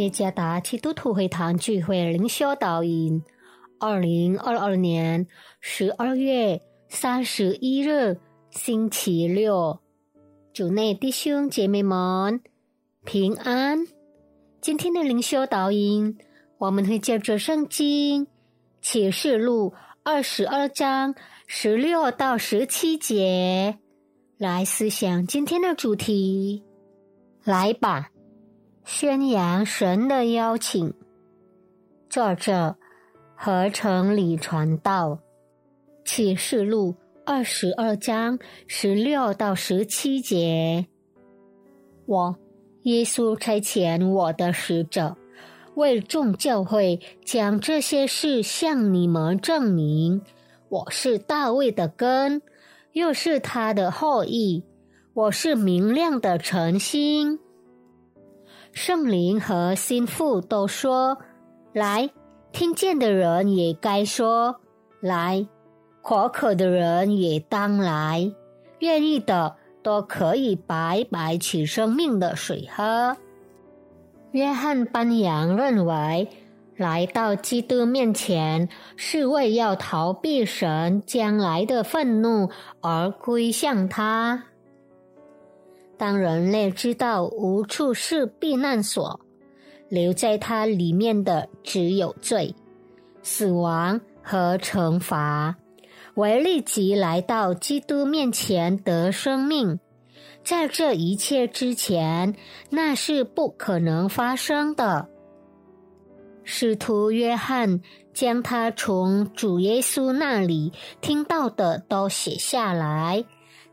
耶加达基督徒会堂聚会灵修导引，二零二二年十二月三十一日星期六，主内弟兄姐妹们平安。今天的灵修导引，我们会借着圣经启示录二十二章十六到十七节来思想今天的主题。来吧。宣扬神的邀请。作者：合成里传道。启示录二十二章十六到十七节。我，耶稣差遣我的使者，为众教会将这些事向你们证明。我是大卫的根，又是他的后裔。我是明亮的晨星。圣灵和心腹都说：“来，听见的人也该说来，口渴的人也当来，愿意的都可以白白取生命的水喝。”约翰班扬认为，来到基督面前是为要逃避神将来的愤怒而归向他。当人类知道无处是避难所，留在它里面的只有罪、死亡和惩罚，唯立即来到基督面前得生命。在这一切之前，那是不可能发生的。使徒约翰将他从主耶稣那里听到的都写下来。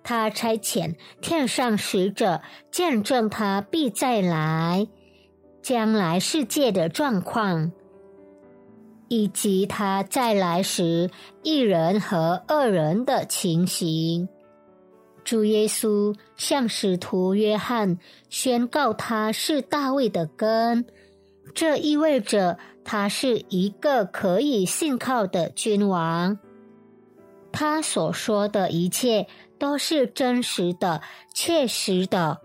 他差遣天上使者见证他必再来，将来世界的状况，以及他再来时一人和二人的情形。主耶稣向使徒约翰宣告他是大卫的根，这意味着他是一个可以信靠的君王。他所说的一切。都是真实的、切实的。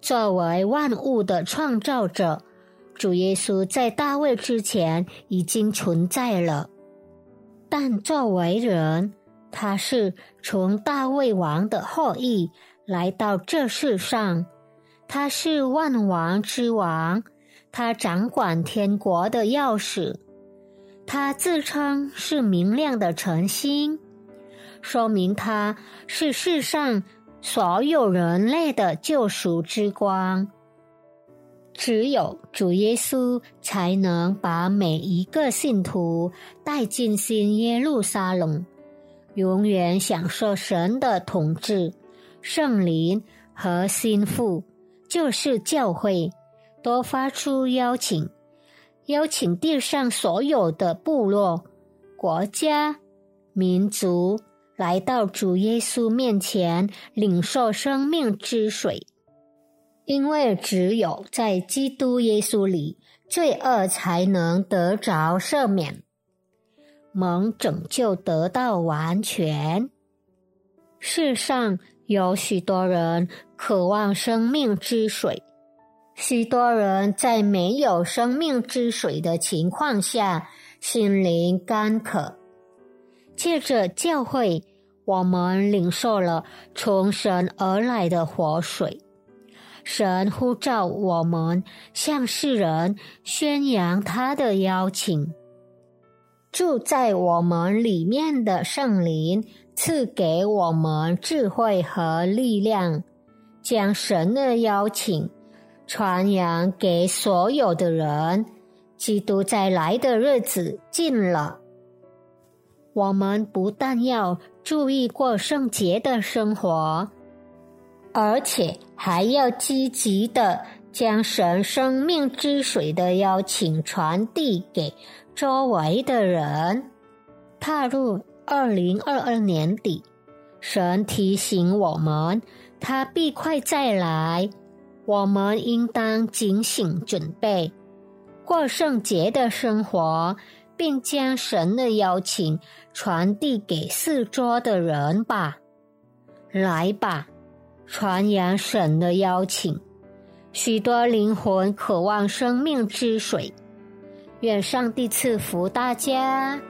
作为万物的创造者，主耶稣在大卫之前已经存在了。但作为人，他是从大卫王的后裔来到这世上。他是万王之王，他掌管天国的钥匙。他自称是明亮的晨星。说明他是世上所有人类的救赎之光。只有主耶稣才能把每一个信徒带进新耶路撒冷，永远享受神的统治。圣灵和心腹就是教会，都发出邀请，邀请地上所有的部落、国家、民族。来到主耶稣面前领受生命之水，因为只有在基督耶稣里，罪恶才能得着赦免，蒙拯救得到完全。世上有许多人渴望生命之水，许多人在没有生命之水的情况下，心灵干渴，借着教会。我们领受了从神而来的活水，神呼召我们向世人宣扬他的邀请。住在我们里面的圣灵赐给我们智慧和力量，将神的邀请传扬给所有的人。基督再来的日子近了。我们不但要注意过圣洁的生活，而且还要积极的将神生命之水的邀请传递给周围的人。踏入二零二二年底，神提醒我们，他必快再来，我们应当警醒准备过圣洁的生活。并将神的邀请传递给四周的人吧，来吧，传扬神的邀请，许多灵魂渴望生命之水。愿上帝赐福大家。